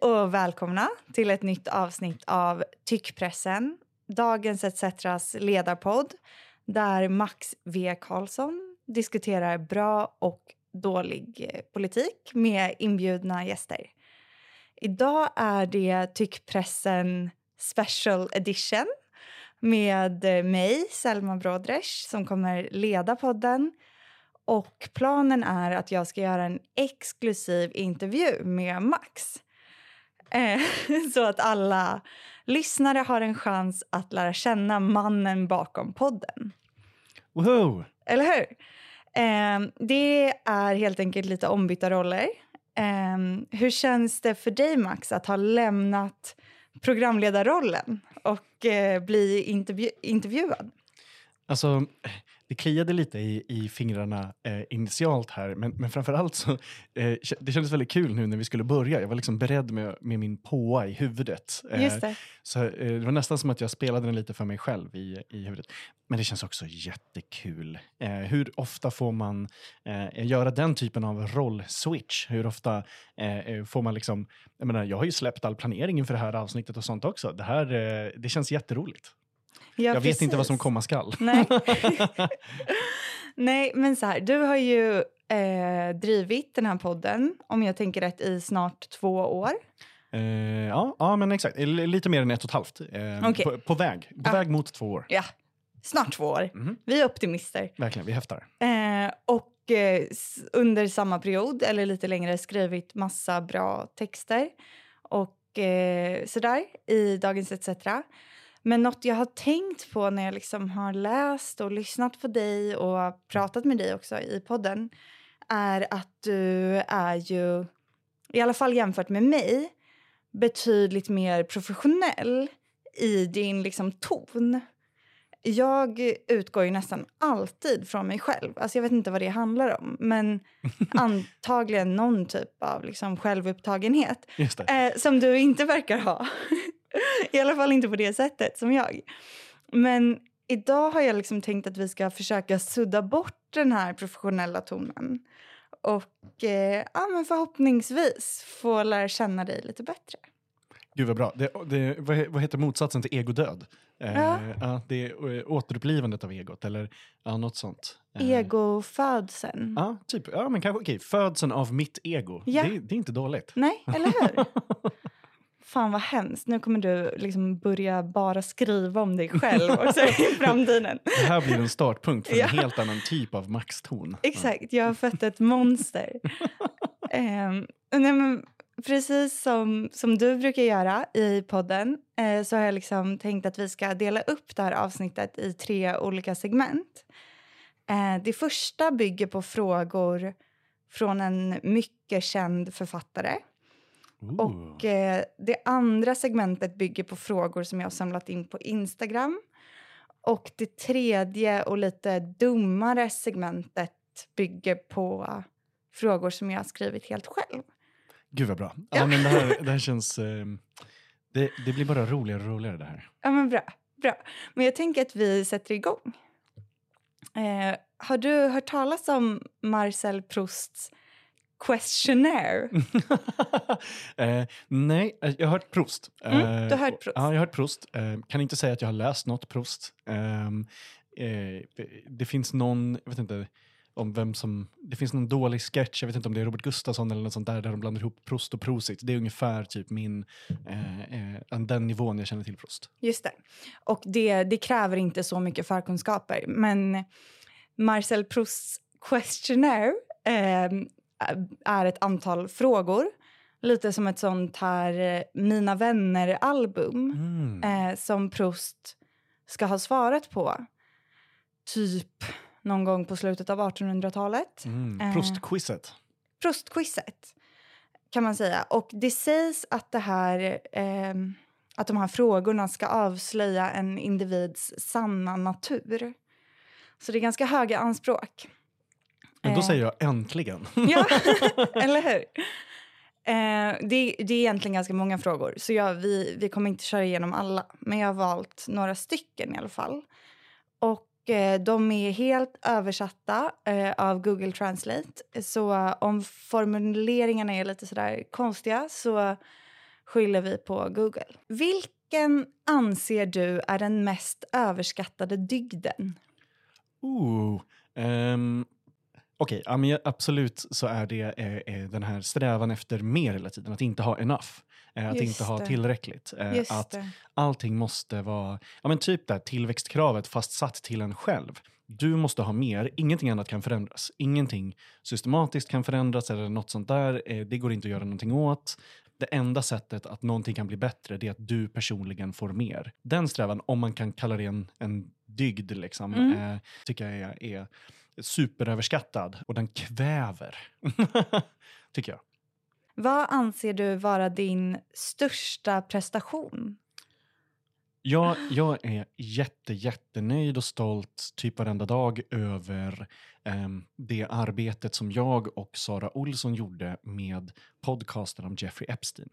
och välkomna till ett nytt avsnitt av Tyckpressen, dagens ETCs ledarpodd där Max V Karlsson diskuterar bra och dålig eh, politik med inbjudna gäster. Idag är det Tyckpressen Special Edition med eh, mig, Selma Brodresch, som kommer leda podden. Och Planen är att jag ska göra en exklusiv intervju med Max. Eh, så att alla lyssnare har en chans att lära känna mannen bakom podden. Wow! Eller hur? Eh, det är helt enkelt lite ombytta roller. Eh, hur känns det för dig, Max, att ha lämnat programledarrollen och eh, bli intervju intervjuad? Alltså, det kliade lite i, i fingrarna eh, initialt här, men, men framförallt så eh, det kändes väldigt kul nu när vi skulle börja. Jag var liksom beredd med, med min påa i huvudet. Eh, Just det. Så eh, det var nästan som att jag spelade den lite för mig själv i, i huvudet. Men det känns också jättekul. Eh, hur ofta får man eh, göra den typen av rollswitch? Hur ofta får man liksom... Jag, menar, jag har ju släppt all planering inför det här avsnittet och sånt också. Det, här, det känns jätteroligt. Ja, jag precis. vet inte vad som komma skall. Nej. Nej, men så här, du har ju eh, drivit den här podden, om jag tänker rätt, i snart två år. Eh, ja, ja, men exakt. Lite mer än ett och ett halvt. Eh, okay. på, på, väg. På ja. väg mot två år. Ja, snart två år. Mm. Vi är optimister. Verkligen, vi häftar. Eh, och eh, under samma period, eller lite längre, skrivit massa bra texter och eh, sådär i Dagens ETC. Men något jag har tänkt på när jag liksom har läst och lyssnat på dig och pratat med dig också i podden är att du är ju, i alla fall jämfört med mig, betydligt mer professionell i din liksom ton. Jag utgår ju nästan alltid från mig själv. Alltså jag vet inte vad det handlar om, men antagligen någon typ av liksom självupptagenhet eh, som du inte verkar ha. I alla fall inte på det sättet som jag. Men idag har jag liksom tänkt att vi ska försöka sudda bort den här professionella tonen och eh, ja, men förhoppningsvis få lära känna dig lite bättre. Gud vad bra. Det, det, vad heter motsatsen till egodöd? Eh, ja. ja, det är eh, återupplivandet av egot eller ja, något sånt. Eh. Egofödseln. Ja, typ. Ja, men kanske okej. Födseln av mitt ego. Ja. Det, det, är inte dåligt. Nej, eller hur? fan vad hemskt, nu kommer du liksom börja bara skriva om dig själv också i framtiden. Det här blir en startpunkt för en ja. helt annan typ av maxton. Exakt, jag har fött ett monster. um, nej, men precis som, som du brukar göra i podden eh, så har jag liksom tänkt att vi ska dela upp det här avsnittet i tre olika segment. Eh, det första bygger på frågor från en mycket känd författare Ooh. Och eh, Det andra segmentet bygger på frågor som jag har samlat in på Instagram. Och det tredje och lite dummare segmentet bygger på frågor som jag har skrivit helt själv. Gud vad bra. Ja. ja men det, här, det här känns... Eh, det, det, blir bara roligare och roligare det här. Ja men bra. bra. Men jag tänker att vi sätter igång. Eh, har du hört talas om Marcel Prousts questionnaire? eh, nej, eh, jag har hört Proust. Mm, eh, du har hört Proust? Ja, jag har hört Proust. Eh, kan inte säga att jag har läst något Proust. Ehm, eh, det finns någon, jag vet inte om vem som, det finns någon dålig sketch, jag vet inte om det är Robert Gustafsson eller något sånt där, där de blandar ihop Proust och Prosit. Det är ungefär typ min, eh, den nivån jag känner till Proust. Just det. Och det, det kräver inte så mycket förkunskaper, men Marcel Prousts questionnaire eh, är ett antal frågor. Lite som ett sånt här eh, Mina vänner-album mm. eh, som Proust ska ha svarat på. Typ någon gång på slutet av 1800-talet. Mm. Eh, Proust-quizet. Proust-quizet, kan man säga. Och det sägs att, det här, eh, att de här frågorna ska avslöja en individs sanna natur. Så det är ganska höga anspråk. Men då säger jag äntligen. ja, eller hur? Eh, det, det, är egentligen ganska många frågor, så jag, vi, vi kommer inte köra igenom alla. Men jag har valt några stycken i alla fall. Och eh, de är helt översatta eh, av Google Translate. Så om formuleringarna är lite sådär konstiga så skyller vi på Google. Vilken anser du är den mest överskattade dygden? Ooh, um, Okej, okay, ja, absolut så är det eh, eh, den här strävan efter mer hela tiden, att inte ha enough. Eh, att Just inte ha det. tillräckligt. Eh, att det. allting måste vara, ja men typ där tillväxtkravet fastsatt till en själv. Du måste ha mer, ingenting annat kan förändras. Ingenting systematiskt kan förändras eller något sånt där. Eh, det går inte att göra någonting åt. Det enda sättet att någonting kan bli bättre det är att du personligen får mer. Den strävan, om man kan kalla det en, en dygd, liksom, mm. tycker jag är, är superöverskattad och den kväver. tycker jag. Vad anser du vara din största prestation? Jag, jag är jätte, jättenöjd och stolt typ varenda dag över um, det arbetet som jag och Sara Olsson gjorde med podcasten om Jeffrey Epstein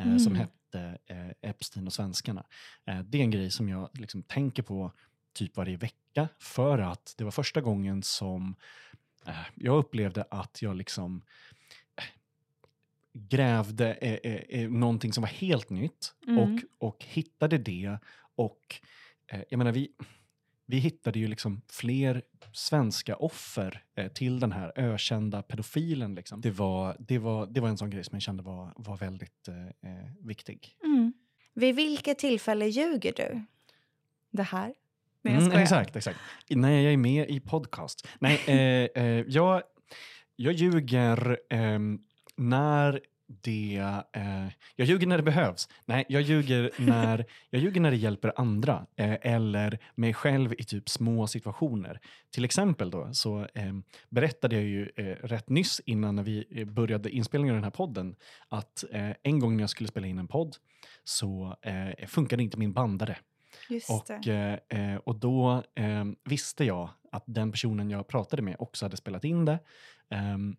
uh, mm. som hette uh, Epstein och svenskarna. Uh, det är en grej som jag liksom tänker på typ varje vecka för att det var första gången som jag upplevde att jag liksom grävde eh, eh, någonting som var helt nytt mm. och, och hittade det. Och eh, jag menar, vi, vi hittade ju liksom fler svenska offer eh, till den här ökända pedofilen. Liksom. Det, var, det, var, det var en sån grej som jag kände var, var väldigt eh, eh viktig. Mm. Vid vilket tillfälle ljuger du? Det här? Nej, jag mm, exakt, exakt. När jag är med i podcast. Nej, eh, eh, jag, jag ljuger ehm, när det... Eh, jag ljuger när det behövs. Nej, jag ljuger när, jag ljuger när det hjälper andra eh, eller mig själv i typ små situationer. Till exempel då så eh, berättade jag ju eh, rätt nyss innan när vi eh, började inspelningen av den här podden att eh, en gång när jag skulle spela in en podd så funkade inte min bandare. Och, och då visste jag att den personen jag pratade med också hade spelat in det. Um,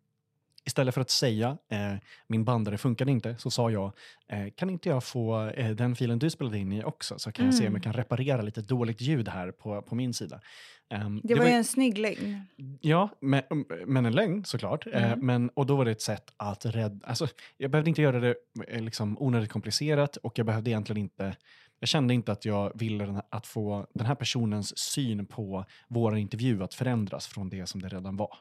Istället för att säga eh, min bandare funkade inte så sa jag eh, kan inte jag få eh, den filen du spelade in i också så kan mm. jag se om jag mm. kan reparera lite dåligt ljud här på, på min sida. Um, det, det, var ju en snygg lögn. Ja, men, men en lögn såklart. Eh, mm. men, och då var det ett sätt att rädda... Alltså, jag behövde inte göra det eh, liksom, onödigt komplicerat och jag behövde egentligen inte jag kände inte att jag ville att få den här personens syn på vår intervju att förändras från det som det redan var.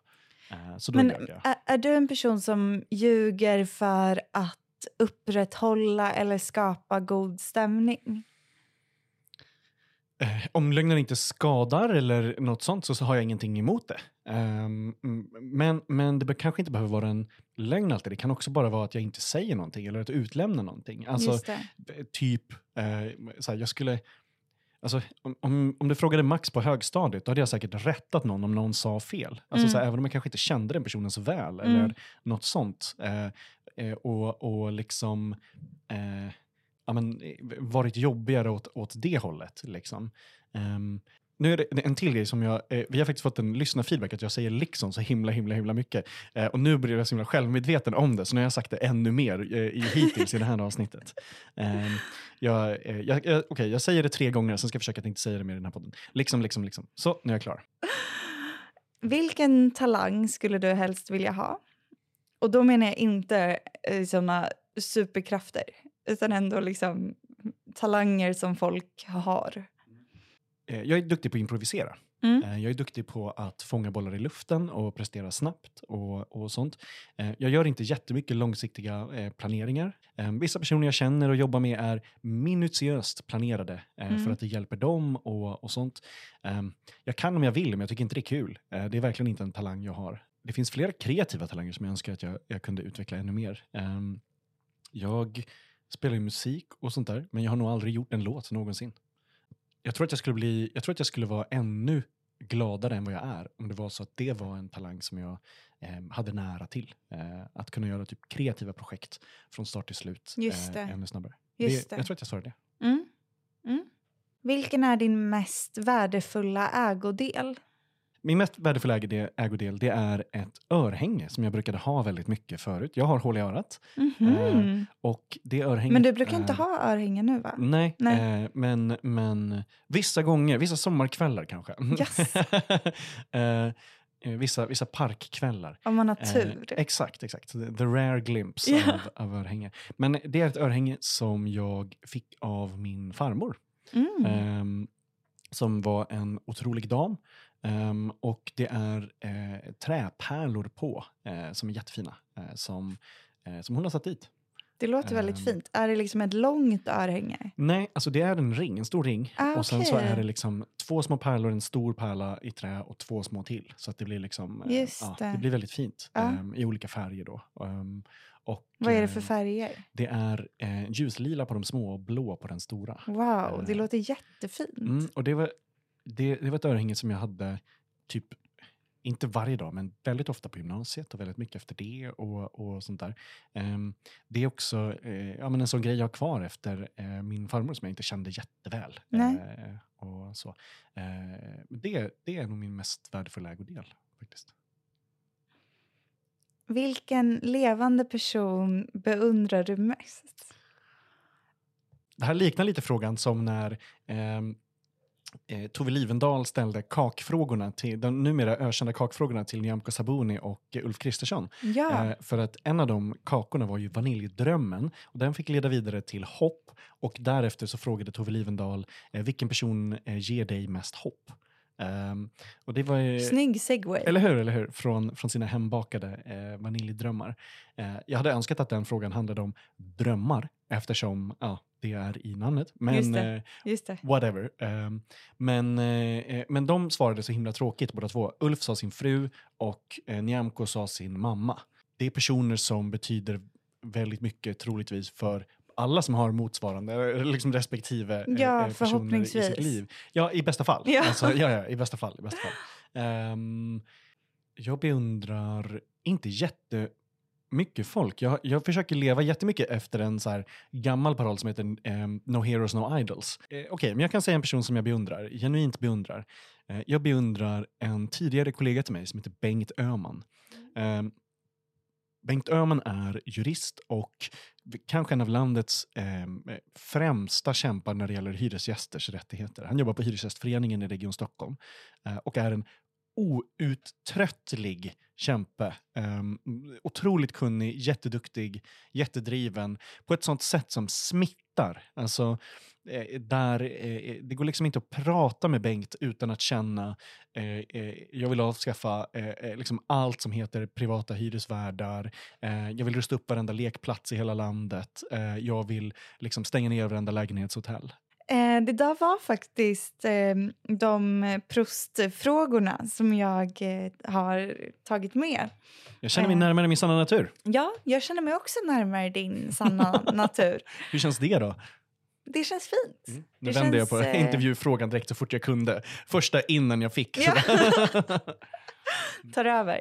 Eh, så då Men är, är du en person som ljuger för att upprätthålla eller skapa god stämning? Eh, om lögnen inte skadar eller något sånt så, så har jag ingenting emot det. Um, men, men det kanske inte behöver vara en lögn alltid. Det kan också bara vara att jag inte säger någonting eller att utelämna någonting. Alltså, typ, uh, så jag skulle Alltså, om, om du frågade Max på högstadiet, då hade jag säkert rättat någon om någon sa fel. Alltså, mm. så även om jag kanske inte kände den personen så väl, mm. eller något sånt. Eh, eh, och, och liksom eh, ja, men, eh, varit jobbigare åt, åt det hållet. Liksom. Um, nu är det en till grej som jag, eh, vi har faktiskt fått en lyssnarfeedback att jag säger liksom så himla himla himla mycket. Eh, och nu blir jag så himla självmedveten om det, så nu har jag sagt det ännu mer eh, i, hittills i det här avsnittet. Eh, jag, eh, jag, jag, okay, jag säger det tre gånger, sen ska jag försöka att inte säga det mer i den här podden. Liksom, liksom, liksom. Så, nu är jag klar. Vilken talang skulle du helst vilja ha? Och då menar jag inte eh, såna superkrafter, utan ändå liksom talanger som folk har. Eh, jag är duktig på att improvisera. Mm. Eh, jag är duktig på att fånga bollar i luften och prestera snabbt och, och sånt. Eh, jag gör inte jättemycket långsiktiga planeringar. Vissa personer jag känner och jobbar med är minutiöst planerade mm. för att det hjälper dem och, och sånt. Jag kan om jag vill, men jag tycker inte det är kul. Det är verkligen inte en talang jag har. Det finns flera kreativa talanger som jag önskar att jag, jag kunde utveckla ännu mer. Jag spelar ju musik och sånt där, men jag har nog aldrig gjort en låt någonsin jag tror att jag skulle bli, jag tror att jag skulle vara ännu gladare än vad jag är om det var så att det var en talang som jag eh, hade nära till. Eh, att kunna göra typ kreativa projekt från start till slut Just eh, ännu snabbare. Just det, det. Jag tror att jag sa det. Mm. Mm. Vilken är din mest värdefulla ägodel? Min mest värdefulla ägodel det är ett örhänge som jag brukade ha väldigt mycket förut. Jag har hål i örat. Mm -hmm. eh, och det örhänget men du brukar är... inte ha örhänge nu va? Nej, Nej. Eh, men, men vissa gånger, vissa sommarkvällar kanske. Yes. eh, eh, vissa, vissa parkkvällar. Om man har Eh, tur. exakt, exakt. The, rare glimpse Ja. av, av örhänge. Men det är ett örhänge som jag fick av min farmor. Mm. ehm, som var en otrolig dam. Ehm, och det är eh, träpärlor på eh, som är jättefina. Eh, som, eh, som hon har satt dit. Det låter väldigt ehm. fint. Är det liksom ett långt örhänge? Nej, alltså det är en ring, en stor ring. Ah, Och sen så är det liksom två små pärlor, en stor pärla i trä och två små till. Så att det blir liksom, eh, Just ja, det. det blir väldigt fint. Ja. ehm, I olika färger då. Ehm, och, Vad är det för eh, färger? Det är eh, ljuslila på de små och blå på den stora. Wow, det låter jättefint. Mm, och det var, det, det var ett örhänge som jag hade typ, inte varje dag, men väldigt ofta på gymnasiet och väldigt mycket efter det och, och sånt där. Ehm, det är också eh, ja, men en sån grej jag har kvar efter eh, min farmor som jag inte kände jätteväl. Nej. Eh, och så. Det, det är nog min mest värdefulla ägodel. Faktiskt. Vilken levande person beundrar du mest? Det här liknar lite frågan som när ehm, eh, Tove Livendal ställde kakfrågorna till, de numera ökända kakfrågorna till Nyamko Sabuni och Ulf Kristersson. Ja, Eh, för att en av de kakorna var ju vaniljdrömmen och den fick leda vidare till hopp och därefter så frågade Tove Livendal eh, vilken person eh, ger dig mest hopp? Ehm, och det var ju, snygg segway. eller hur, eller hur? Från, från sina hembakade eh, vaniljdrömmar. Eh, jag hade önskat att den frågan handlade om drömmar eftersom ja, det är i namnet. Men Just det. eh, Just det. whatever. Ehm, men, eh, eh, men de svarade så himla tråkigt båda två. Ulf sa sin fru och eh, Nyamko sa sin mamma. Det är personer som betyder väldigt mycket troligtvis för alla som har motsvarande, liksom respektive Ja, personer i sitt liv. Ja, i bästa fall. Ja. Alltså, ja, ja, i bästa fall. I bästa fall. Ehm, jag beundrar inte mycket folk. Jag, jag försöker leva jättemycket efter en så här gammal paroll som heter eh, No Heroes No Idols. Eh, Okej, men jag kan säga en person som jag beundrar, genuint beundrar. Eh, jag beundrar en tidigare kollega till mig som heter Bengt Öhman. Eh, Bengt Öhman är jurist och kanske en av landets eh, främsta kämpar när det gäller hyresgästers rättigheter. Han jobbar på Hyresgästföreningen i Region Stockholm eh, och är en outtröttlig kämpe. Um, otroligt kunnig, jätteduktig, jättedriven på ett sånt sätt som smittar. Alltså, eh, där, eh, det går liksom inte att prata med Bengt utan att känna eh, eh, jag vill avskaffa eh, eh liksom allt som heter privata hyresvärdar. Eh, jag vill rusta upp varenda lekplats i hela landet. Eh, jag vill liksom stänga ner varenda lägenhetshotell. Eh, det där var faktiskt eh, de prostfrågorna som jag eh, har tagit med. Jag känner mig Eh. närmare min sanna natur. Ja, jag känner mig också närmare din sanna natur. Hur känns det då? Det känns fint. Nu Det vände jag känns, på eh, intervjufrågan direkt så fort jag kunde. Första innan jag fick. Ja. Tar över.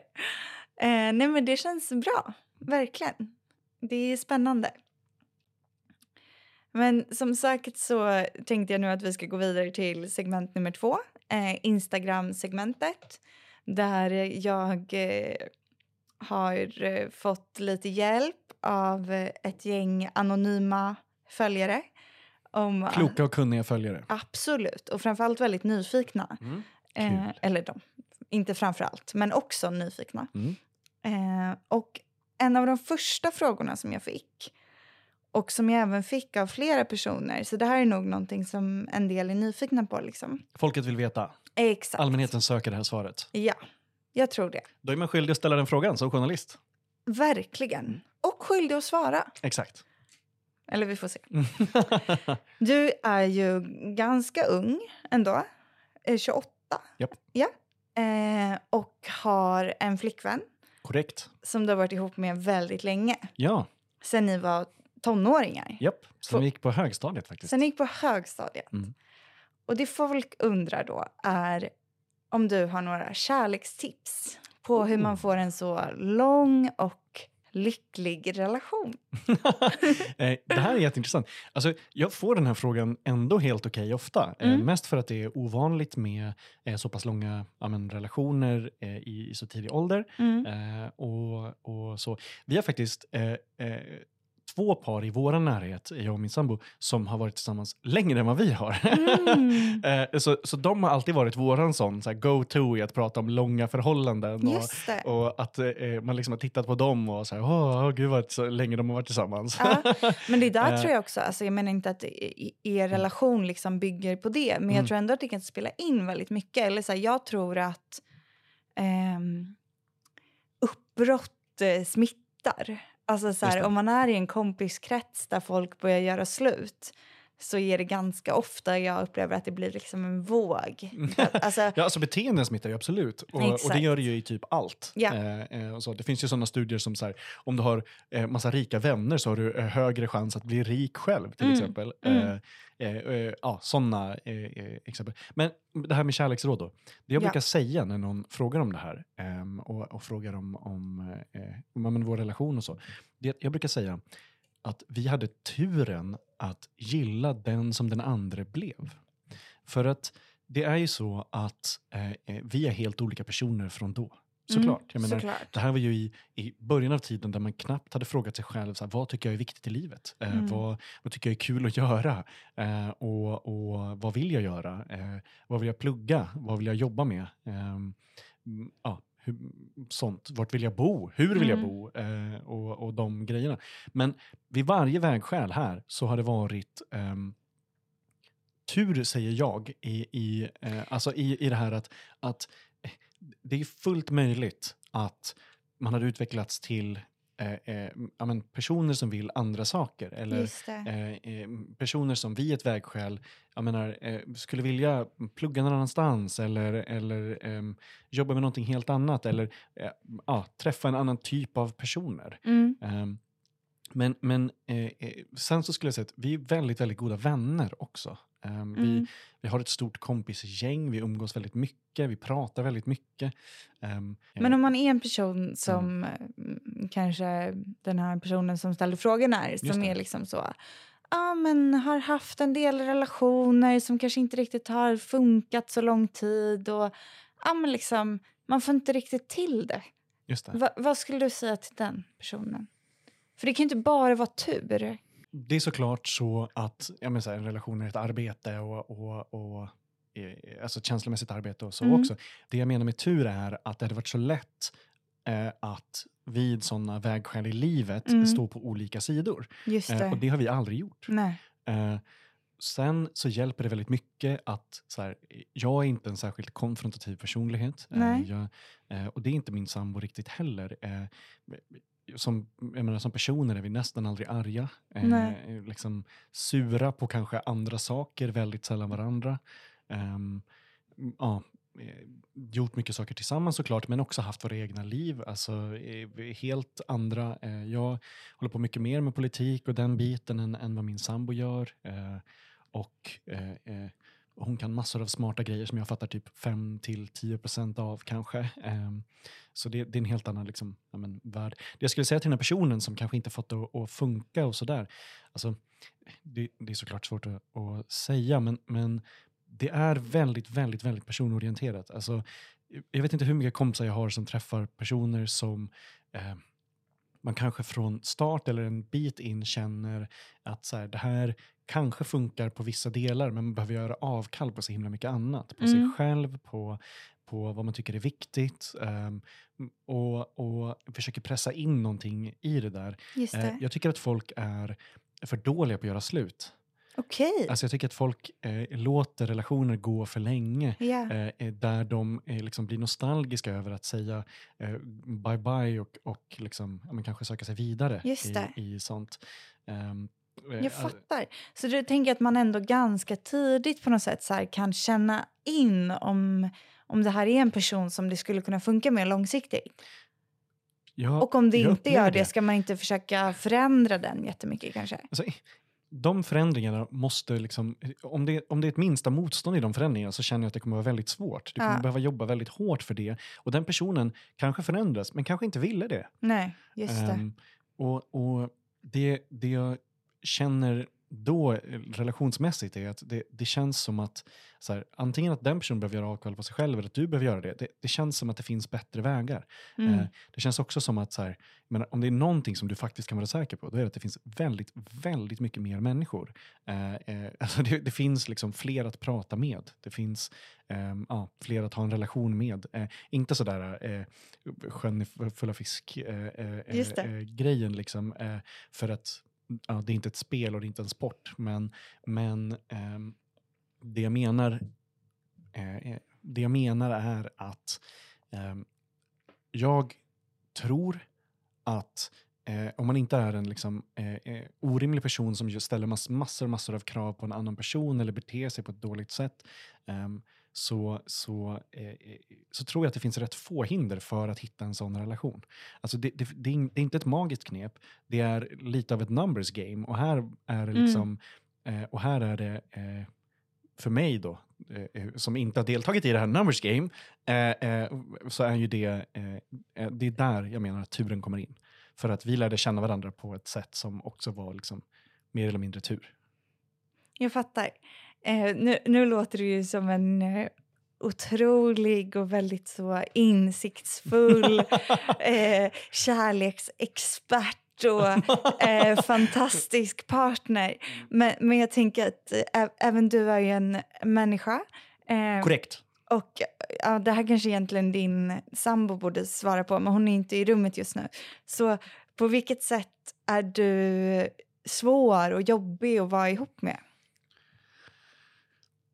Nej, men det känns bra. Verkligen. Det är spännande. Men som sagt så tänkte jag nu att vi ska gå vidare till segment nummer två. Eh, Instagram-segmentet. Där jag eh, har eh, fått lite hjälp av ett gäng anonyma följare. Om, Kloka och kunniga följare. Absolut. Och framförallt väldigt nyfikna. Mm. Eh, eller de, inte framför allt, men också nyfikna. Mm. Eh, och en av de första frågorna som jag fick och som jag även fick av flera personer, så det här är nog någonting som en del är nyfikna på. Liksom. Folket vill veta. Exakt. Allmänheten söker det här svaret. Ja, jag tror det. Då är man skyldig att ställa den frågan som journalist. Verkligen. Och skyldig att svara. Exakt. Eller vi får se. Du är ju ganska ung ändå. Eh, 28. Japp. Ja. Eh, och har en flickvän Korrekt. som du har varit ihop med väldigt länge. Ja, Sen ni var tonåringar. japp. Vi gick på högstadiet faktiskt. Sen gick på högstadiet. Mm. Och det folk undrar då är om du har några kärlekstips på hur man Oh. får en så lång och lycklig relation. Eh, det här är jätteintressant. Alltså, jag får den här frågan ändå helt okej ofta. Eh, Mm. mest för att det är ovanligt med eh, så pass långa ja, men, relationer i, så tidig ålder. Mm. Och, och så. Vi har faktiskt eh, två par i vår närhet, jag och min sambo, som har varit tillsammans längre än vad vi har. Mm. Eh, så, så de har alltid varit våran sån så go-to i att prata om långa förhållanden. Och, och att eh, man liksom har tittat på dem och så här, åh, åh, gud vad så länge de har varit tillsammans. Ja, men det där Eh. tror jag också, alltså jag menar inte att er relation liksom bygger på det, men Mm. jag tror ändå att det kan spela in väldigt mycket. Eller så här, jag tror att ehm, uppbrott eh, smittar. Alltså så här, om man är i en kompiskrets där folk börjar göra slut så är det ganska ofta jag upplever att det blir liksom en våg. Alltså, Ja, alltså beteenden smittar ju absolut. Och, och det gör det ju i typ allt. Ja. Eh, eh, och så. Det finns ju sådana studier som så här, om du har eh, massa rika vänner så har du eh, högre chans att bli rik själv till Mm. exempel. Mm. Eh, eh, ja, sådana exempel. Men det här med kärleksråd då. Det jag Ja. brukar säga när någon frågar om det här ehm, och, och frågar om, om, om, om vår relation och så. Det, jag brukar säga att vi hade turen att gilla den som den andra blev. För att det är ju så att eh, eh, vi är helt olika personer från då. Såklart. Jag menar, såklart. det här var ju i, i början av tiden där man knappt hade frågat sig själv så här, vad tycker jag är viktigt i livet. Eh, Mm. vad, vad tycker jag är kul att göra? Eh, och, och vad vill jag göra? Eh, vad vill jag plugga? Vad vill jag jobba med? Ehm, mm, ja, hur, sånt. Vart vill jag bo? Hur vill jag Mm. bo? Eh, och, och de grejerna. Men vid varje vägskäl här så har det varit ehm, tur, säger jag, i, i, eh, alltså i, i det här att, att eh, det är fullt möjligt att man hade utvecklats till eh, eh, ja, men personer som vill andra saker. Eller eh, eh, personer som vid ett vägskäl jag menar, eh, skulle vilja plugga någon annanstans eller, eller ehm, jobba med någonting helt annat eller eh, ja, träffa en annan typ av personer. Mm. Ehm, men men sen så skulle jag säga att vi är väldigt, väldigt goda vänner också. Vi, Mm. vi har ett stort kompisgäng, vi umgås väldigt mycket, vi pratar väldigt mycket. Ehm, Men om man är en person som mm, kanske den här personen som ställde frågan är, som är liksom så, ja men har haft en del relationer som kanske inte riktigt har funkat så lång tid och ja men liksom man får inte riktigt till det. just det. Va, vad skulle du säga till den personen? För det kan ju inte bara vara tur. Det är såklart så att jag menar, så här, en relation är ett arbete och, och, och eh, alltså ett känslomässigt arbete och så Mm. också. Det jag menar med tur är att det hade varit så lätt eh, att vid sådana vägskäl i livet Mm. stå på olika sidor. Just det. Eh, och det har vi aldrig gjort. Eh, sen så hjälper det väldigt mycket att så här, jag är inte en särskilt konfrontativ personlighet. Eh, jag, eh, och det är inte min sambo riktigt heller. Eh, som, jag menar, som personer är vi nästan aldrig arga. Eh, liksom sura på kanske andra saker, väldigt sällan varandra. Ehm, ja, eh, gjort mycket saker tillsammans såklart, men också haft våra egna liv. Alltså eh, helt andra. Eh, jag håller på mycket mer med politik och den biten än, än vad min sambo gör. Eh, och hon kan massor av smarta grejer som jag fattar typ 5 till 10 procent av kanske. Ehm, så det, det är en helt annan liksom, ja, men, värld. Det jag skulle säga till den här personen som kanske inte fått det att, att funka och sådär. Alltså, det, det är såklart svårt att, att säga, men, men det är väldigt, väldigt, väldigt personorienterat. Alltså, jag vet inte hur mycket kompisar jag har som träffar personer som eh, man kanske från start eller en bit in känner att så här, det här kanske funkar på vissa delar men man behöver göra avkall på så himla mycket annat. På sig Mm. själv, på, på vad man tycker är viktigt ehm, och, och försöker pressa in någonting i det där. Eh, det. jag tycker att folk är för dåliga på att göra slut. Okej. Alltså jag tycker att folk eh, låter relationer gå för länge. ja. Eh, där de eh, liksom blir nostalgiska över att säga eh, bye bye och, och liksom, ja, kanske söka sig vidare i, det. i sånt. Eh, Jag fattar. Så du tänker att man ändå ganska tidigt på något sätt så kan känna in om, om det här är en person som det skulle kunna funka med långsiktigt? ja, Och om det inte gör upplever det, ska man inte försöka förändra den jättemycket kanske? Alltså, de förändringarna måste liksom, om det, om det är ett minsta motstånd i de förändringarna så känner jag att det kommer vara väldigt svårt. Du kommer Ja. behöva jobba väldigt hårt för det. Och den personen kanske förändras, men kanske inte ville det. Nej, just det. Ehm, och och det, det jag känner då eh, relationsmässigt är att det, det känns som att så här, antingen att den personen behöver göra avkall på sig själv eller att du behöver göra det. Det, det känns som att det finns bättre vägar. Mm. Eh, det känns också som att så här, men om det är någonting som du faktiskt kan vara säker på, då är det att det finns väldigt, väldigt mycket mer människor. Eh, eh, alltså det, det finns liksom fler att prata med. Det finns ehm, ja, fler att ha en relation med. Eh, inte sådär eh, sjön är full av fisk eh, liksom. För att ja, det är inte ett spel och det är inte en sport. Men, men eh, det jag menar eh, eh, det jag menar är att eh, jag tror att eh, om man inte är en liksom, eh, eh, orimlig person som ställer mass, massor, massor av krav på en annan person eller beter sig på ett dåligt sätt ehm, så, så, eh, eh, så tror jag att det finns rätt få hinder för att hitta en sån relation. Alltså det, det, det, är, inte ett magiskt knep, det är lite av ett numbers game. Och här är det Mm. liksom, eh, och här är det eh, för mig då, eh, som inte har deltagit i det här numbers game, eh, eh, så är ju det, eh, eh, det är där jag menar att turen kommer in. För att vi lärde känna varandra på ett sätt som också var liksom mer eller mindre tur. Jag fattar. Eh, nu, nu låter du ju som en eh, otrolig och väldigt så insiktsfull eh, kärleksexpert och eh, fantastisk partner. Men, men jag tänker att eh, även du är ju en människa. Eh, Korrekt. Och ja, det här kanske egentligen din sambo borde svara på, men hon är inte i rummet just nu. Så på vilket sätt är du svår och jobbig att vara ihop med?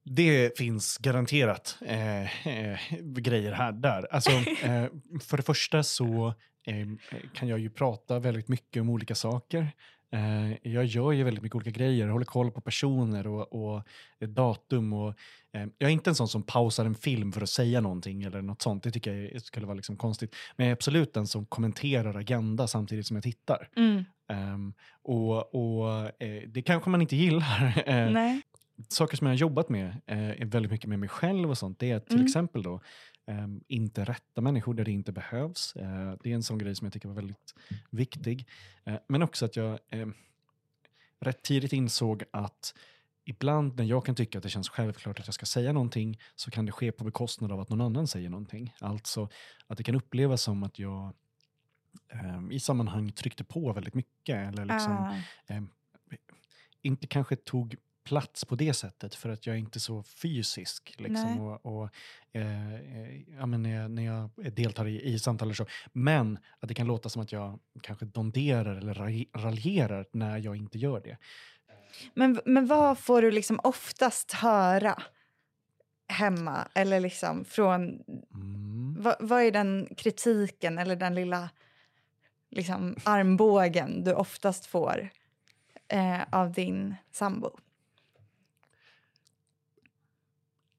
Det finns garanterat eh, eh, grejer här där. Alltså, eh, för det första så eh, kan jag ju prata väldigt mycket om olika saker. Eh, jag gör ju väldigt mycket olika grejer, jag håller koll på personer och, och eh, datum. Och, eh, jag är inte en sån som pausar en film för att säga någonting eller något sånt. Det tycker jag skulle vara liksom konstigt. Men jag är absolut den som kommenterar Agenda samtidigt som jag tittar. Ehm, och och eh, det kanske man inte gillar. Eh, saker som jag har jobbat med eh, väldigt mycket med mig själv och sånt. Det är till Mm. exempel då ehm, inte rätta människor där det inte behövs. Eh, det är en sån grej som jag tycker var väldigt viktig. Eh, men också att jag eh, rätt tidigt insåg att ibland när jag kan tycka att det känns självklart att jag ska säga någonting så kan det ske på bekostnad av att någon annan säger någonting. Alltså att det kan upplevas som att jag ehm, i sammanhang tryckte på väldigt mycket eller liksom eh, inte kanske tog plats på det sättet för att jag är inte så fysisk. Liksom, och, och, eh, ja, men när, jag, när jag deltar i, i samtal eller så. Men att det kan låta som att jag kanske donderar eller ra- raljerar när jag inte gör det. Men, men vad får du liksom oftast höra hemma? Eller liksom från... Mm. Vad, vad är den kritiken eller den lilla liksom, armbågen du oftast får eh, av din sambo?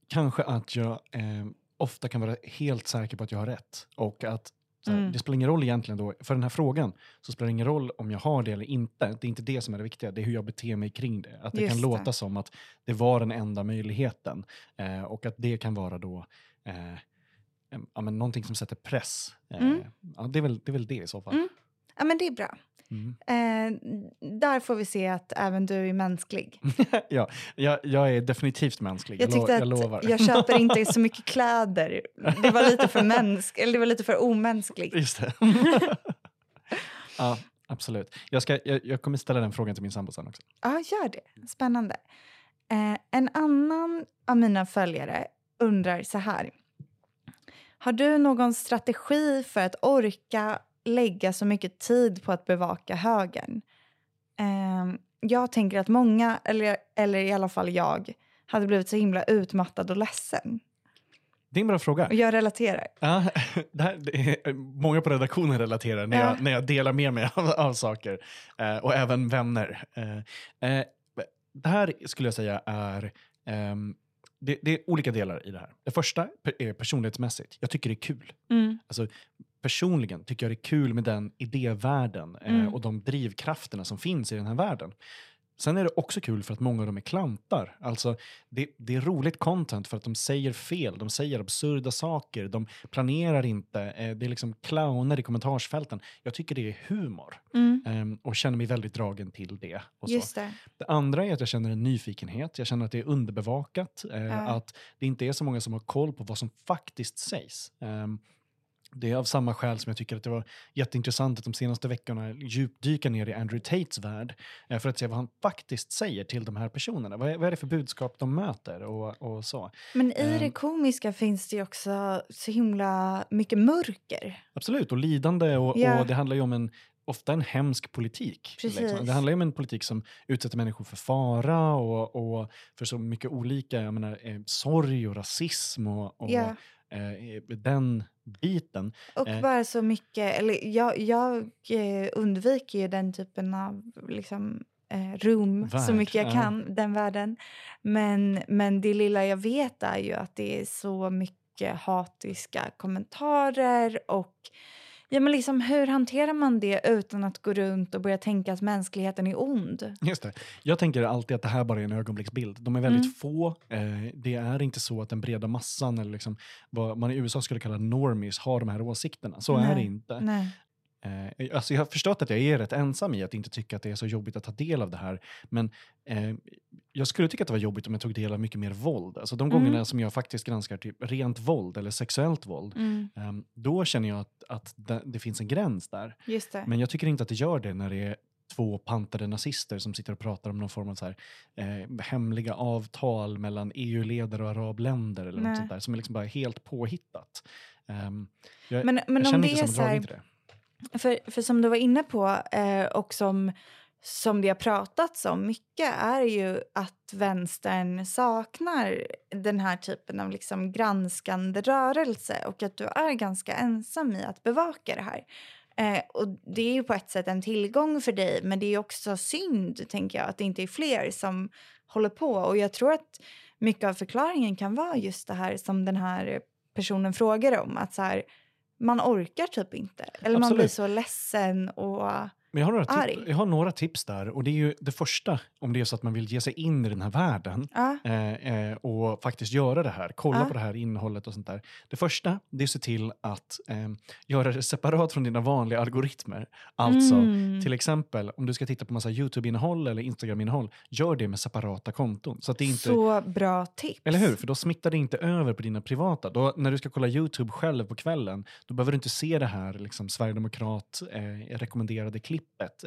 Kanske att jag eh, ofta kan vara helt säker på att jag har rätt. Och att här, Mm. Det spelar ingen roll egentligen då, för den här frågan, så spelar det ingen roll om jag har det eller inte. Det är inte det som är det viktiga, det är hur jag beter mig kring det. Att det Just kan det. låta som att det var den enda möjligheten. Eh, och att det kan vara då eh, ja, men någonting som sätter press. Eh, Mm. ja, det, är väl, det är väl det i så fall. Mm. Ja, men det är bra. Mm. Eh, där får vi se att även du är mänsklig. ja, jag, jag är definitivt mänsklig, jag, Jag lo, tyckte jag att lovar. jag köper inte så mycket kläder. Det var lite för, mänsk eller det var lite för omänskligt. Just det. ja, absolut. Jag, ska, jag, jag kommer ställa den frågan till min sambo sen också. Ja, gör det. Spännande. Eh, en annan av mina följare undrar så här. Har du någon strategi för att orka lägga så mycket tid på att bevaka högern? Eh, jag tänker att många, eller, eller i alla fall jag, hade blivit så himla utmattad och ledsen. Det är en bra fråga. Och jag relaterar. Ja, det här, det är, många på redaktionen relaterar när jag, Ja. när jag delar med mig av, av saker. Eh, och även vänner. Eh, eh, det här skulle jag säga är... ehm, det, det är olika delar i det här. Det första är personlighetsmässigt. Jag tycker det är kul. Mm. Personligen tycker jag det är kul med den idévärlden eh, Mm. och de drivkrafterna som finns i den här världen. sen är det också kul för att många av dem är klantar. Alltså, det, det är roligt content för att de säger fel, de säger absurda saker, de planerar inte. Eh, det är liksom clowner i kommentarsfälten. Jag tycker det är humor Mm. eh, och känner mig väldigt dragen till det. Och så. Just det. Det andra är att jag känner en nyfikenhet. Jag känner att det är underbevakat. Eh, Ja. Att det inte är så många som har koll på vad som faktiskt sägs. Det är av samma skäl som jag tycker att det var jätteintressant att de senaste veckorna djupdyka ner i Andrew Tates värld eh, för att se vad han faktiskt säger till de här personerna. Vad är, vad är det för budskap de möter och, och så. Men i Ehm. det komiska finns det ju också så himla mycket mörker. Absolut, och lidande och, Ja. och det handlar ju om en ofta en hemsk politik. liksom. Det handlar ju om en politik som utsätter människor för fara och, och för så mycket olika, jag menar, eh, sorg och rasism och, och Ja. Eh, den biten. Och Eh. bara så mycket, eller jag, jag eh, undviker ju den typen av liksom, rum så Värld, mycket jag ja. kan, den världen. Men, men det lilla jag vet är ju att det är så mycket hatiska kommentarer och ja, men liksom, hur hanterar man det utan att gå runt och börja tänka att mänskligheten är ond? Just det. Jag tänker alltid att det här bara är en ögonblicksbild. De är väldigt Mm. få. Eh, det är inte så att den breda massan, eller liksom, vad man i USA skulle kalla normies, har de här åsikterna. Så är det Nej. inte. Eh, alltså jag har förstått att jag är rätt ensam i att inte tycka att det är så jobbigt att ta del av det här. Men eh, jag skulle tycka att det var jobbigt om jag tog del av mycket mer våld. Alltså de Mm. gångerna som jag faktiskt granskar typ rent våld eller sexuellt våld. Mm, eh, då känner jag att, att det, det finns en gräns där. Men jag tycker inte att det gör det när det är två pantade nazister som sitter och pratar om någon form av så här, eh, hemliga avtal mellan EU-ledare och arabländer eller Nej. något sånt där som är liksom bara helt påhittat. Um, jag, Men, men jag om känner det inte här, dragning till det. För, för som du var inne på eh, och som, som det har pratats om mycket är ju att vänstern saknar den här typen av liksom granskande rörelse och att du är ganska ensam i att bevaka det här. Eh, och Det är ju på ett sätt en tillgång för dig men det är också synd tänker jag att det inte är fler som håller på och jag tror att mycket av förklaringen kan vara just det här som den här personen frågar om att så här, man orkar typ inte. Eller man blir Absolut. så ledsen och... Men jag har, några arg. tip- jag har några tips där och det är ju det första om det är så att man vill ge sig in i den här världen Ja, eh, eh, och faktiskt göra det här, kolla Ja. på det här innehållet och sånt där. Det första, det är att se till att eh, göra det separat från dina vanliga algoritmer. Alltså, Mm. till exempel om du ska titta på massa YouTube-innehåll eller Instagram-innehåll, gör det med separata konton. Så att det inte... Så bra tips. Eller hur? För då smittar det inte över på dina privata. Då, när du ska kolla YouTube själv på kvällen, då behöver du inte se det här liksom, Sverigedemokrat-rekommenderade klippet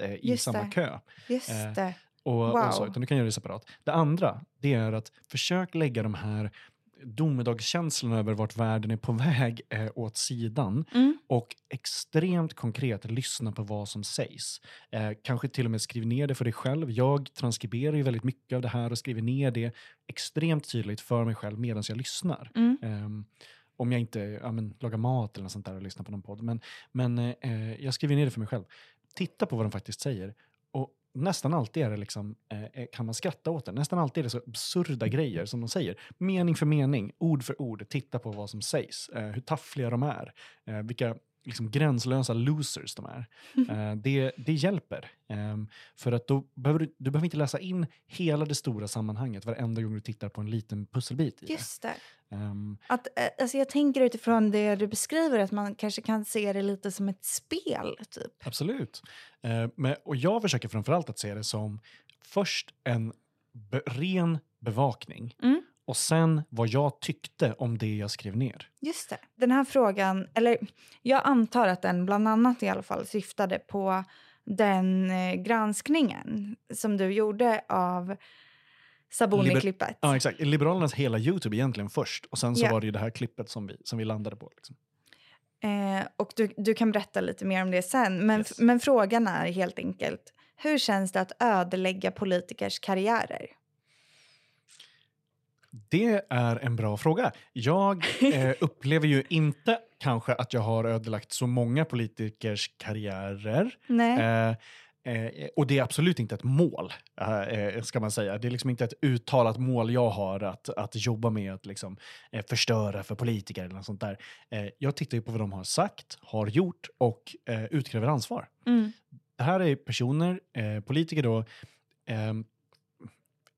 eh, i Just samma det. kö. Just Eh, det. Och, Wow. och så, utan du kan göra det separat. Det andra, det är att försök lägga de här domedagskänslorna över vart världen är på väg eh, åt sidan Mm. och extremt konkret lyssna på vad som sägs. Eh, kanske till och med skriv ner det för dig själv. Jag transkriberar ju väldigt mycket av det här och skriver ner det extremt tydligt för mig själv medan jag lyssnar. Mm. Ehm, om jag inte ja, men, lagar mat eller något sånt där och lyssnar på någon podd. Men, men eh, jag skriver ner det för mig själv. Titta på vad de faktiskt säger. Och nästan alltid är det liksom, eh, kan man skratta åt det. Nästan alltid är det så absurda grejer som de säger. Mening för mening, ord för ord. Titta på vad som sägs. Eh, hur taffliga de är. Eh, vilka liksom, gränslösa losers de är. Eh, det, det hjälper. Ehm, för att då behöver du, du behöver inte läsa in hela det stora sammanhanget varenda gång du tittar på en liten pusselbit i det. Just det. Ehm, Att, eh, alltså jag tänker utifrån det du beskriver att man kanske kan se det lite som ett spel. typ. Absolut. Eh, men, och jag försöker framförallt att se det som först en be- ren bevakning Mm. Och sen vad jag tyckte om det jag skrev ner. Just det. Den här frågan, eller jag antar att den bland annat i alla fall syftade på den eh, granskningen som du gjorde av Sabuni-klippet. Ja, exakt. Liberalernas hela YouTube egentligen först och sen så Ja. var det ju det här klippet som vi, som vi landade på. Liksom. Eh, och du, du kan berätta lite mer om det sen. Men, Yes. men frågan är helt enkelt, hur känns det att ödelägga politikers karriärer? Det är en bra fråga. Jag eh, upplever ju inte kanske att jag har ödelagt så många politikers karriärer. Nej. Eh, eh, och det är absolut inte ett mål, eh, eh, ska man säga. Det är liksom inte ett uttalat mål jag har att, att jobba med att liksom, eh, förstöra för politiker eller något sånt där. Eh, jag tittar ju på vad de har sagt, har gjort och utkräver ansvar. Mm. Det här är personer, politiker då, eh,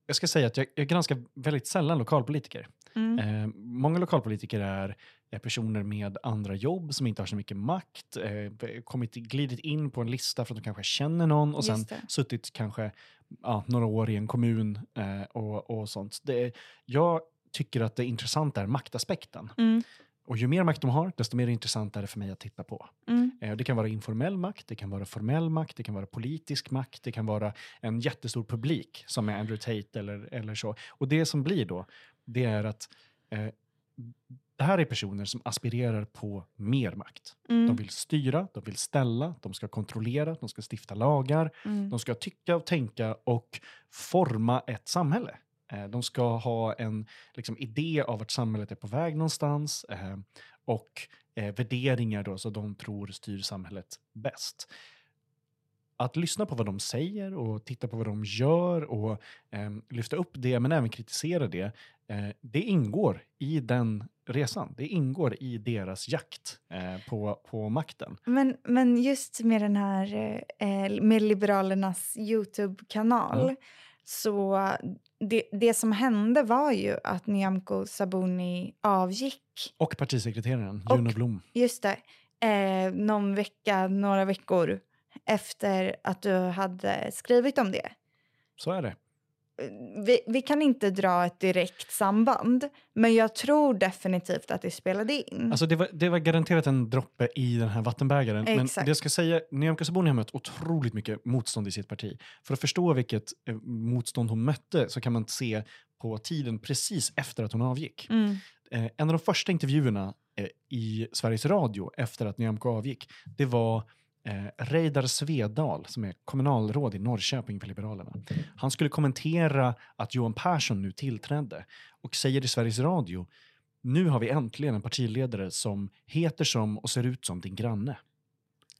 jag ska säga att jag, jag granskar väldigt sällan lokalpolitiker. Mm. Eh, många lokalpolitiker är, är personer med andra jobb som inte har så mycket makt, eh, kommit, glidit in på en lista för att de kanske känner någon och sen det. suttit kanske ja, några år i en kommun eh, och, och sånt. Det, jag tycker att det intressanta är maktaspekten. Mm. Och ju mer makt de har, desto mer intressant är det för mig att titta på. Mm. Eh, Det kan vara informell makt, det kan vara formell makt, det kan vara politisk makt, det kan vara en jättestor publik som är Andrew Tate eller, eller så. Och det som blir då, det är att eh, det här är personer som aspirerar på mer makt. Mm. De vill styra, de vill ställa, de ska kontrollera, de ska stifta lagar, Mm. de ska tycka och tänka och forma ett samhälle. Eh, De ska ha en liksom, idé av vart samhället är på väg någonstans eh, och eh, värderingar då, så de tror styr samhället bäst. Att lyssna på vad de säger och titta på vad de gör och lyfta upp det men även kritisera det, det ingår i den resan. Det ingår i deras jakt eh, på, på makten. Men, men just med den här eh, med Liberalernas Youtube-kanal Mm. så det, det som hände var ju att Nyamko Sabuni avgick. Och partisekreteraren Och- Juno Blom. Just det. Eh, någon vecka, några veckor efter att du hade skrivit om det. Så är det. Vi, vi kan inte dra ett direkt samband, men jag tror definitivt att det spelade in. Alltså det, var, det var garanterat en droppe i den här vattenbägaren. Men Exakt. det jag ska säga, Nyamko Sabuni har mött otroligt mycket motstånd i sitt parti. För att förstå vilket eh, motstånd hon mötte så kan man se på tiden precis efter att hon avgick. mm. Eh, en av de första intervjuerna eh, i Sveriges Radio efter att Nyamko avgick, det var eh, Reidar Svedal som är kommunalråd i Norrköping för Liberalerna. Han skulle kommentera att Johan Persson nu tillträdde och säger i Sveriges Radio nu har vi äntligen en partiledare som heter som och ser ut som din granne.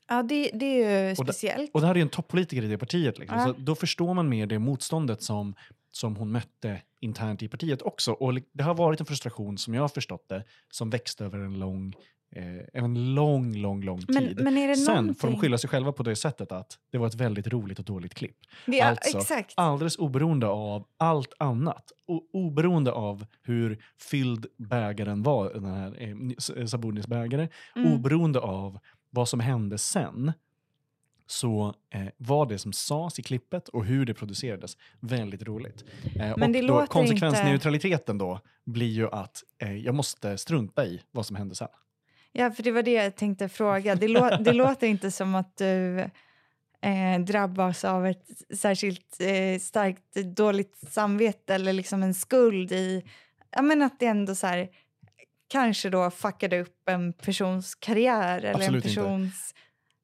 Ja, det, det är ju Och det- speciellt. Och det här är ju en toppolitiker i det partiet. Liksom. Ja. Så då förstår man mer det motståndet som, som hon mötte internt i partiet också. Och det har varit en frustration, som jag har förstått det, som växte över en lång, eh, en lång, lång, lång men, tid. men det Sen får de någonting- skylla sig själva på det sättet att det var ett väldigt roligt och dåligt klipp. Är, alltså, exakt. Alldeles oberoende av allt annat. O- oberoende av hur fylld bägaren var, den här eh, S- Sabonis bägare. Mm. Oberoende av vad som hände sen så eh, var det som sades i klippet och hur det producerades väldigt roligt. Eh, Men och det då, låter konsekvensneutraliteten då blir ju att eh, jag måste strunta i vad som hände sen. Ja, för det var det jag tänkte fråga. Det, lå det låter inte som att du eh, drabbas av ett särskilt eh, starkt dåligt samvete eller liksom en skuld i... Ja, men att det ändå så här, kanske då fuckade upp en persons karriär eller Absolut en inte. persons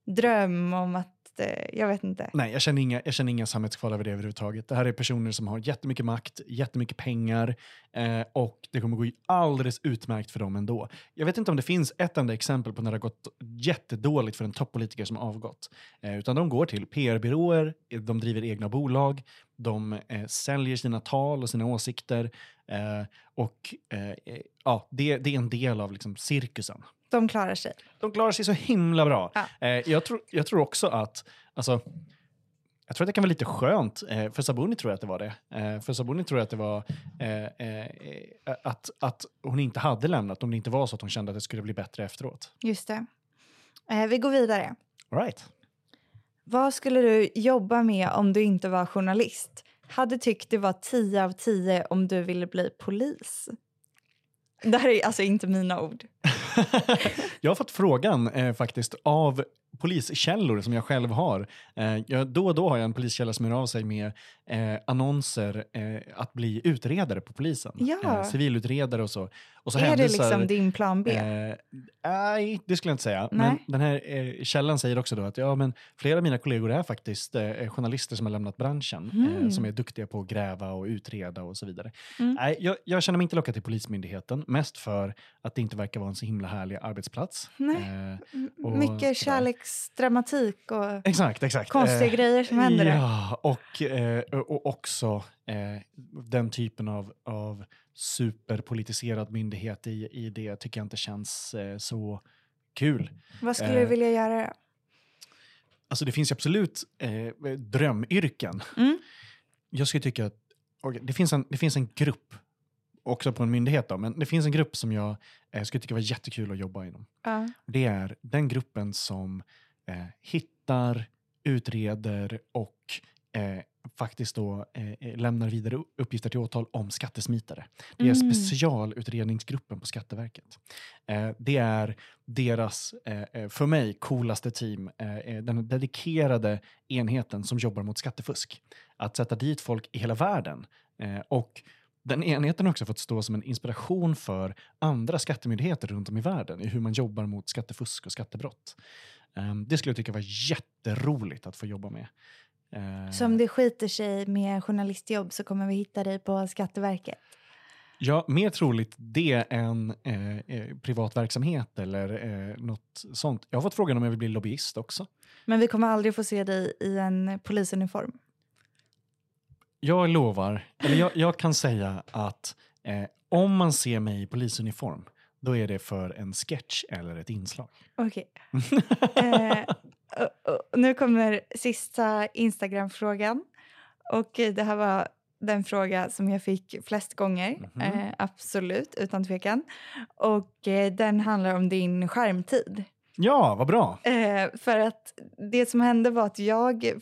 dröm om att... Eh, jag vet inte. Nej, jag känner inga, jag känner inga samvetskval över det överhuvudtaget. Det här är personer som har jättemycket makt, jättemycket pengar eh, och det kommer gå alldeles utmärkt för dem ändå. Jag vet inte om det finns ett enda exempel på när det har gått jättedåligt för en toppolitiker som avgått. Eh, utan de går till PR-byråer, de driver egna bolag, de eh, säljer sina tal och sina åsikter eh, och eh, eh ja, det, det är en del av liksom, cirkusen. De klarar sig. De klarar sig så himla bra. Ja. Eh, jag, tror, jag tror också att, alltså, jag tror att det kan vara lite skönt, eh, för Sabuni tror jag att det var det. Eh, för Sabuni tror jag att det var att, att hon inte hade lämnat om det inte var så att hon kände att det skulle bli bättre efteråt. Just det. Vi går vidare. All right. Vad skulle du jobba med om du inte var journalist? Hade tyckt det var 10 av 10 om du ville bli polis. Det här är alltså inte mina ord. jag har fått frågan eh, faktiskt av poliskällor som jag själv har. Eh, jag, då och då har jag en poliskälla som hör av sig med eh, annonser eh, att bli utredare på polisen. Ja. Civilutredare och så. Och så är det liksom din plan B? Nej, det skulle jag inte säga. Nej. Men den här källan säger också då att ja, men flera av mina kollegor är faktiskt journalister som har lämnat branschen, Mm. som är duktiga på att gräva och utreda och så vidare. Mm. Nej, jag, jag känner mig inte lockad till Polismyndigheten, mest för att det inte verkar vara en så himla härlig arbetsplats. Nej. Och Mycket sådär. kärleksdramatik och exakt, exakt. konstiga Eh, grejer som händer. Ja, och, eh, och också eh, den typen av, av superpolitiserad myndighet i, i det tycker jag inte känns eh, så kul. Vad skulle eh, du vilja göra? Alltså det finns ju absolut eh, drömyrken. Mm. Jag skulle tycka att och det, finns en, det finns en grupp, också på en myndighet, då, men det finns en grupp som jag eh, skulle tycka var jättekul att jobba inom. Ja. Det är den gruppen som eh, hittar, utreder och eh, faktiskt då eh, lämnar vidare uppgifter till åtal om skattesmitare. Det är Mm. specialutredningsgruppen på Skatteverket. Eh, det är deras, eh, eh, för mig, coolaste team. Eh, eh, den dedikerade enheten som jobbar mot skattefusk. Att sätta dit folk i hela världen. Eh, och den enheten har också fått stå som en inspiration för andra skattemyndigheter runt om i världen i hur man jobbar mot skattefusk och skattebrott. Eh, det skulle jag tycka var jätteroligt att få jobba med. Eh, Så om det skiter sig med journalistjobb så kommer vi hitta dig på Skatteverket. Ja, mer troligt det än eh, eh, privat verksamhet eller eh, något sånt. Jag har fått frågan om jag vill bli lobbyist också. Men vi kommer aldrig få se dig i en polisuniform. Jag lovar, eller jag, jag kan säga att eh, om man ser mig i polisuniform, då är det för en sketch eller ett inslag. Okej. eh, och, och, nu kommer sista Instagram-frågan. Och det här var den fråga som jag fick flest gånger. Mhm. Eh, absolut, utan tvekan. Och eh, den handlar om din skärmtid. Ja, vad bra. Eh, för att det som hände var att jag...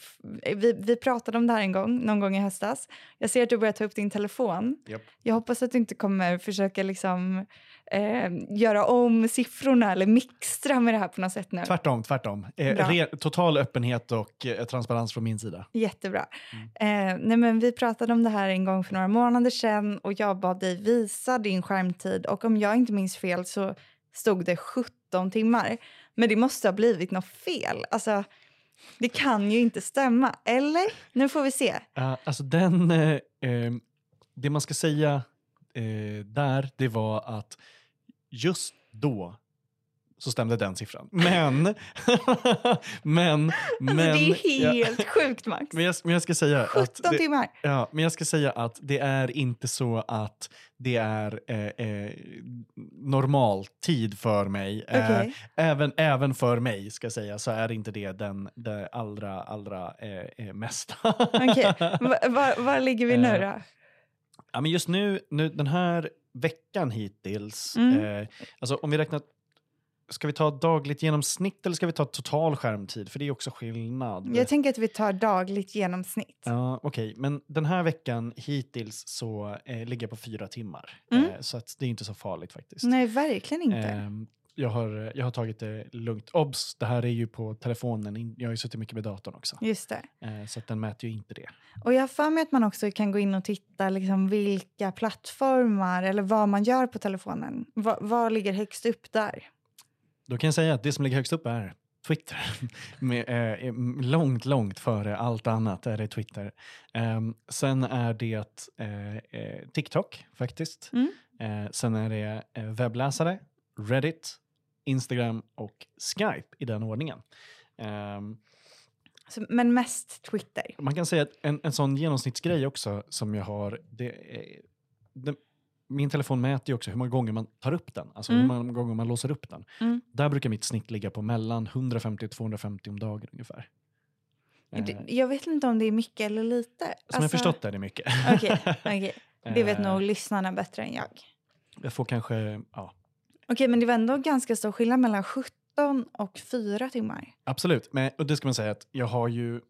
Vi, vi pratade om det här en gång, någon gång i höstas. Jag ser att du börjar ta upp din telefon. Japp. Jag hoppas att du inte kommer försöka liksom, eh, göra om siffrorna eller mixtra med det här på något sätt nu. Tvärtom, tvärtom. Eh, re, total öppenhet och eh, transparens från min sida. Jättebra. Eh, nej men vi pratade om det här en gång för några månader sedan och jag bad dig visa din skärmtid och om jag inte minns fel så stod det 17 timmar. Men det måste ha blivit något fel. Alltså, det kan ju inte stämma. Eller? Nu får vi se. Uh, alltså den, eh, eh, det man ska säga eh, där, det var att just då så stämde den siffran. Men, men, men, Alltså, det är ja, helt sjukt, Max. men, jag, men jag ska säga att 17 det, timmar. ja, men jag ska säga att det är inte så att det är eh, eh, normal tid för mig. Eh, Okej. även, även för mig ska jag säga så är inte det den det allra, allra eh, eh, mesta. Okej. Va- Var, var ligger vi nu Eh, då? Ja, men just nu, nu, den här veckan hittills, Mm. eh, alltså om vi räknar, ska vi ta dagligt genomsnitt eller ska vi ta total skärmtid? För det är också skillnad. Jag tänker att vi tar dagligt genomsnitt. Ja, okej. Men den här veckan hittills så eh, ligger jag på fyra timmar. Mm. Eh, så att det är inte så farligt faktiskt. Nej, verkligen inte. Ehm, jag, har, jag har tagit det lugnt. Obs, det här är ju på telefonen. Jag har ju suttit mycket med datorn också. Just det. Eh, så att den mäter ju inte det. Och jag har för mig att man också kan gå in och titta liksom vilka plattformar eller vad man gör på telefonen. Va, vad ligger högst upp där? Då kan jag säga att det som ligger högst upp är Twitter. Med, eh, långt, långt före allt annat är det Twitter. Ehm, sen är det eh, eh, TikTok faktiskt. Mm. Sen är det webbläsare, Reddit, Instagram och Skype i den ordningen. Ehm, men mest Twitter. man kan säga att en, en sån genomsnittsgrej också som jag har, det, det, min telefon mäter ju också hur många gånger man tar upp den, alltså Mm. hur många gånger man låser upp den. Mm. Där brukar mitt snitt ligga på mellan 150 och 250 om dagen ungefär. Eh, Det- Jag vet inte om det är mycket eller lite. som jag Alltså- förstått är det mycket. Okej, okej. Det vet Eh, nog lyssnarna bättre än jag. Jag får kanske, ja, Okej, men det var ändå ganska stor skillnad mellan 17 och 4 timmar. absolut. Men, och det ska man säga att jag har ju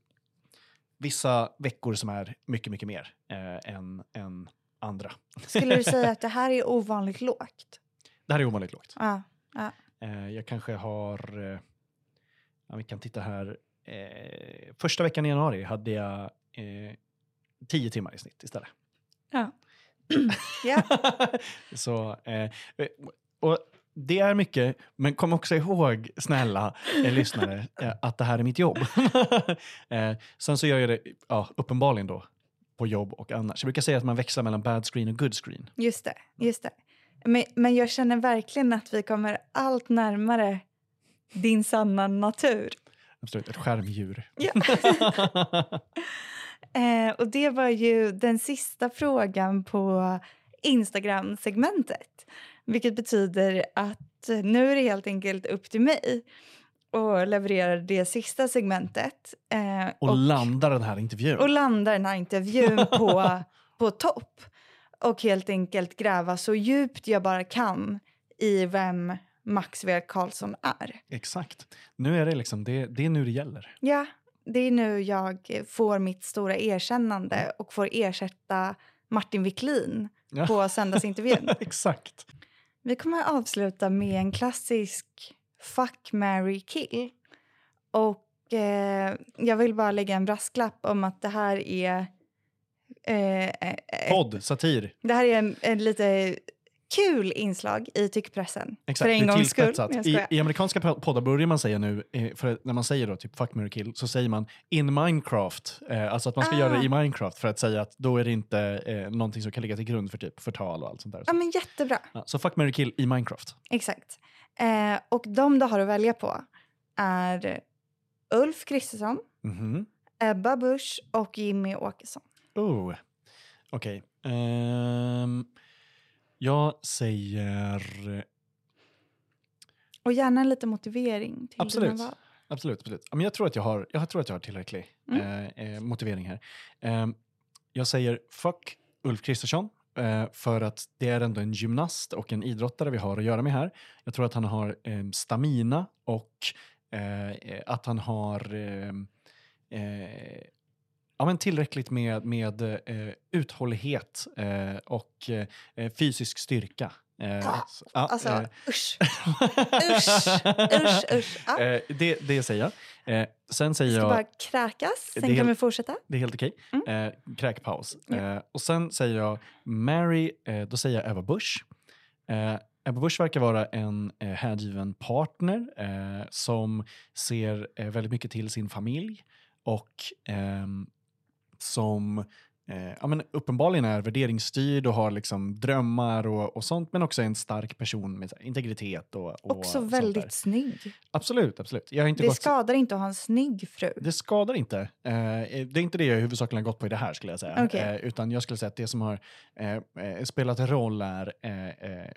vissa veckor som är mycket, mycket mer eh, än, än andra. Skulle du säga att det här är ovanligt lågt? Det här är ovanligt lågt. Ja. Eh, jag kanske har, eh, ja, vi kan titta här, eh, första veckan i januari hade jag 10 timmar i snitt istället. Ja. ja. Så, och det är mycket, men kom också ihåg, snälla eh, lyssnare, eh, att det här är mitt jobb. eh, sen så gör jag det ja, uppenbarligen då på jobb och annars. Jag brukar säga att man växlar mellan bad screen och good screen. Just det. Just det. Men, men jag känner verkligen att vi kommer allt närmare din sanna natur. Absolut, ett skärmdjur. Ja. Eh, och det var ju den sista frågan på Instagram-segmentet. Vilket betyder att nu är det helt enkelt upp till mig att leverera det sista segmentet. Eh, och, landar den här intervjun. och landa den här intervjun på på topp och helt enkelt gräva så djupt jag bara kan i vem Max V. Karlsson är. Exakt. Nu är det liksom, det, det är nu det gäller. Ja, det är nu jag får mitt stora erkännande och får ersätta Martin Wiklin Ja. på söndagsintervjun. Exakt. Vi kommer att avsluta med en klassisk fuck, marry, kill. Och eh, jag vill bara lägga en brasklapp om att det här är... Eh, eh, Podd, satir. det här är en, en lite kul inslag i tyckpressen. Exakt, för en gångs skull. I. I amerikanska po- poddar börjar man säga nu, eh, för när man säger då typ fuck, marry, kill, så säger man in Minecraft. Eh, alltså att man ska Ah. göra det i Minecraft för att säga att då är det inte eh, någonting som kan ligga till grund för typ förtal och allt sånt där. Ja, men jättebra. Ja, så fuck, marry, kill i Minecraft. Exakt. Eh, och de du har att välja på är Ulf Kristersson, Mhm. Ebba Busch och Jimmy Åkesson. Oh, okej. Ehm, jag säger... Och gärna en liten motivering till Absolut. Absolut. absolut. Men jag, tror att jag, har, jag tror att jag har tillräcklig Mm. eh, eh, motivering här. Ehm, jag säger fuck Ulf Kristersson Eh, för att det är ändå en gymnast och en idrottare vi har att göra med här. Jag tror att han har eh, stamina och eh, eh att han har eh, eh, ja, men tillräckligt med, med eh, uthållighet eh, och eh, eh fysisk styrka. Eh, Ah, så- ja, Alltså, eh, usch. Usch, usch, usch. Ja. Eh, det, det säger jag. Eh, sen säger Ska jag, bara kräkas, sen kan helt- vi fortsätta. det är helt okej, Mm. eh, kräkpaus. Eh, och sen säger jag Mary, eh, då säger jag Eva Busch. Eh, Ebba Busch verkar vara en eh, hängiven partner eh, som ser eh, väldigt mycket till sin familj och ehm, som eh, ja, men uppenbarligen är värderingsstyrd och har liksom drömmar och, och sånt men också är en stark person med integritet. Och, och Också väldigt snygg. Absolut, absolut. Jag har inte Det gått... skadar inte att ha en snygg fru. Det skadar inte. Eh, det är inte det jag huvudsakligen har gått på i det här skulle jag säga. Okej. Eh, utan jag skulle säga att det som har eh, eh, spelat roll är eh,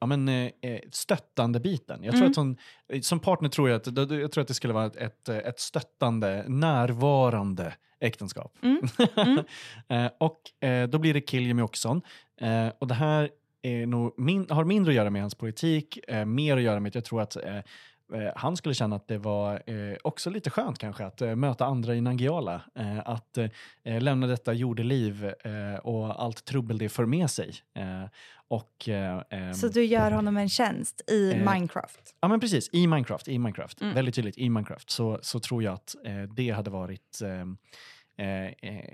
ja, men, eh, eh, stöttande biten. Jag tror Mm. att hon, eh, som partner tror jag att, jag tror att det skulle vara ett, ett, stöttande, närvarande äktenskap. Mm. Mm. eh, och eh, då blir det kill Jimmy Åkesson. Eh, och det här min, har mindre att göra med hans politik, mer att göra med att jag tror att han skulle känna att det var också lite skönt kanske att möta andra i Nangijala. Att lämna detta jordeliv och allt trubbel det för med sig. Och, eh, ehm, Så du gör honom en tjänst i Eh, Minecraft. Ja men precis, i Minecraft, i Minecraft. Mm. väldigt tydligt i Minecraft, så, så tror jag att eh, det hade varit eh, eh, eh,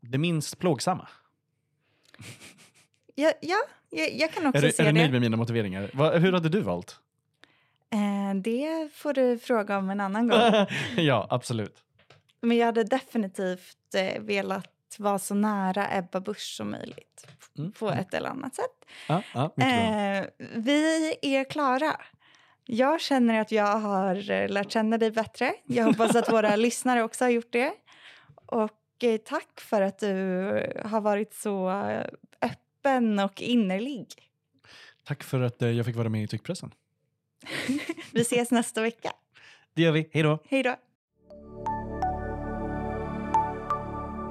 det minst plågsamma. Ja, ja jag, jag kan också Är du, se är du det. nöjd med mina motiveringar? Va, hur hade du valt? Eh, det får du fråga om en annan gång. ja, absolut. Men jag hade definitivt eh, velat vara så nära Ebba Busch som möjligt. Mm, På mm. ett eller annat sätt. Ja, ja. Eh, vi är klara. Jag känner att jag har eh, lärt känna dig bättre. Jag hoppas att våra lyssnare också har gjort det. Och eh, tack för att du har varit så eh, öppen och innerlig. Tack för att eh, jag fick vara med i Tyckpressen. Vi ses nästa vecka. Det gör vi. Hej då! Hej då.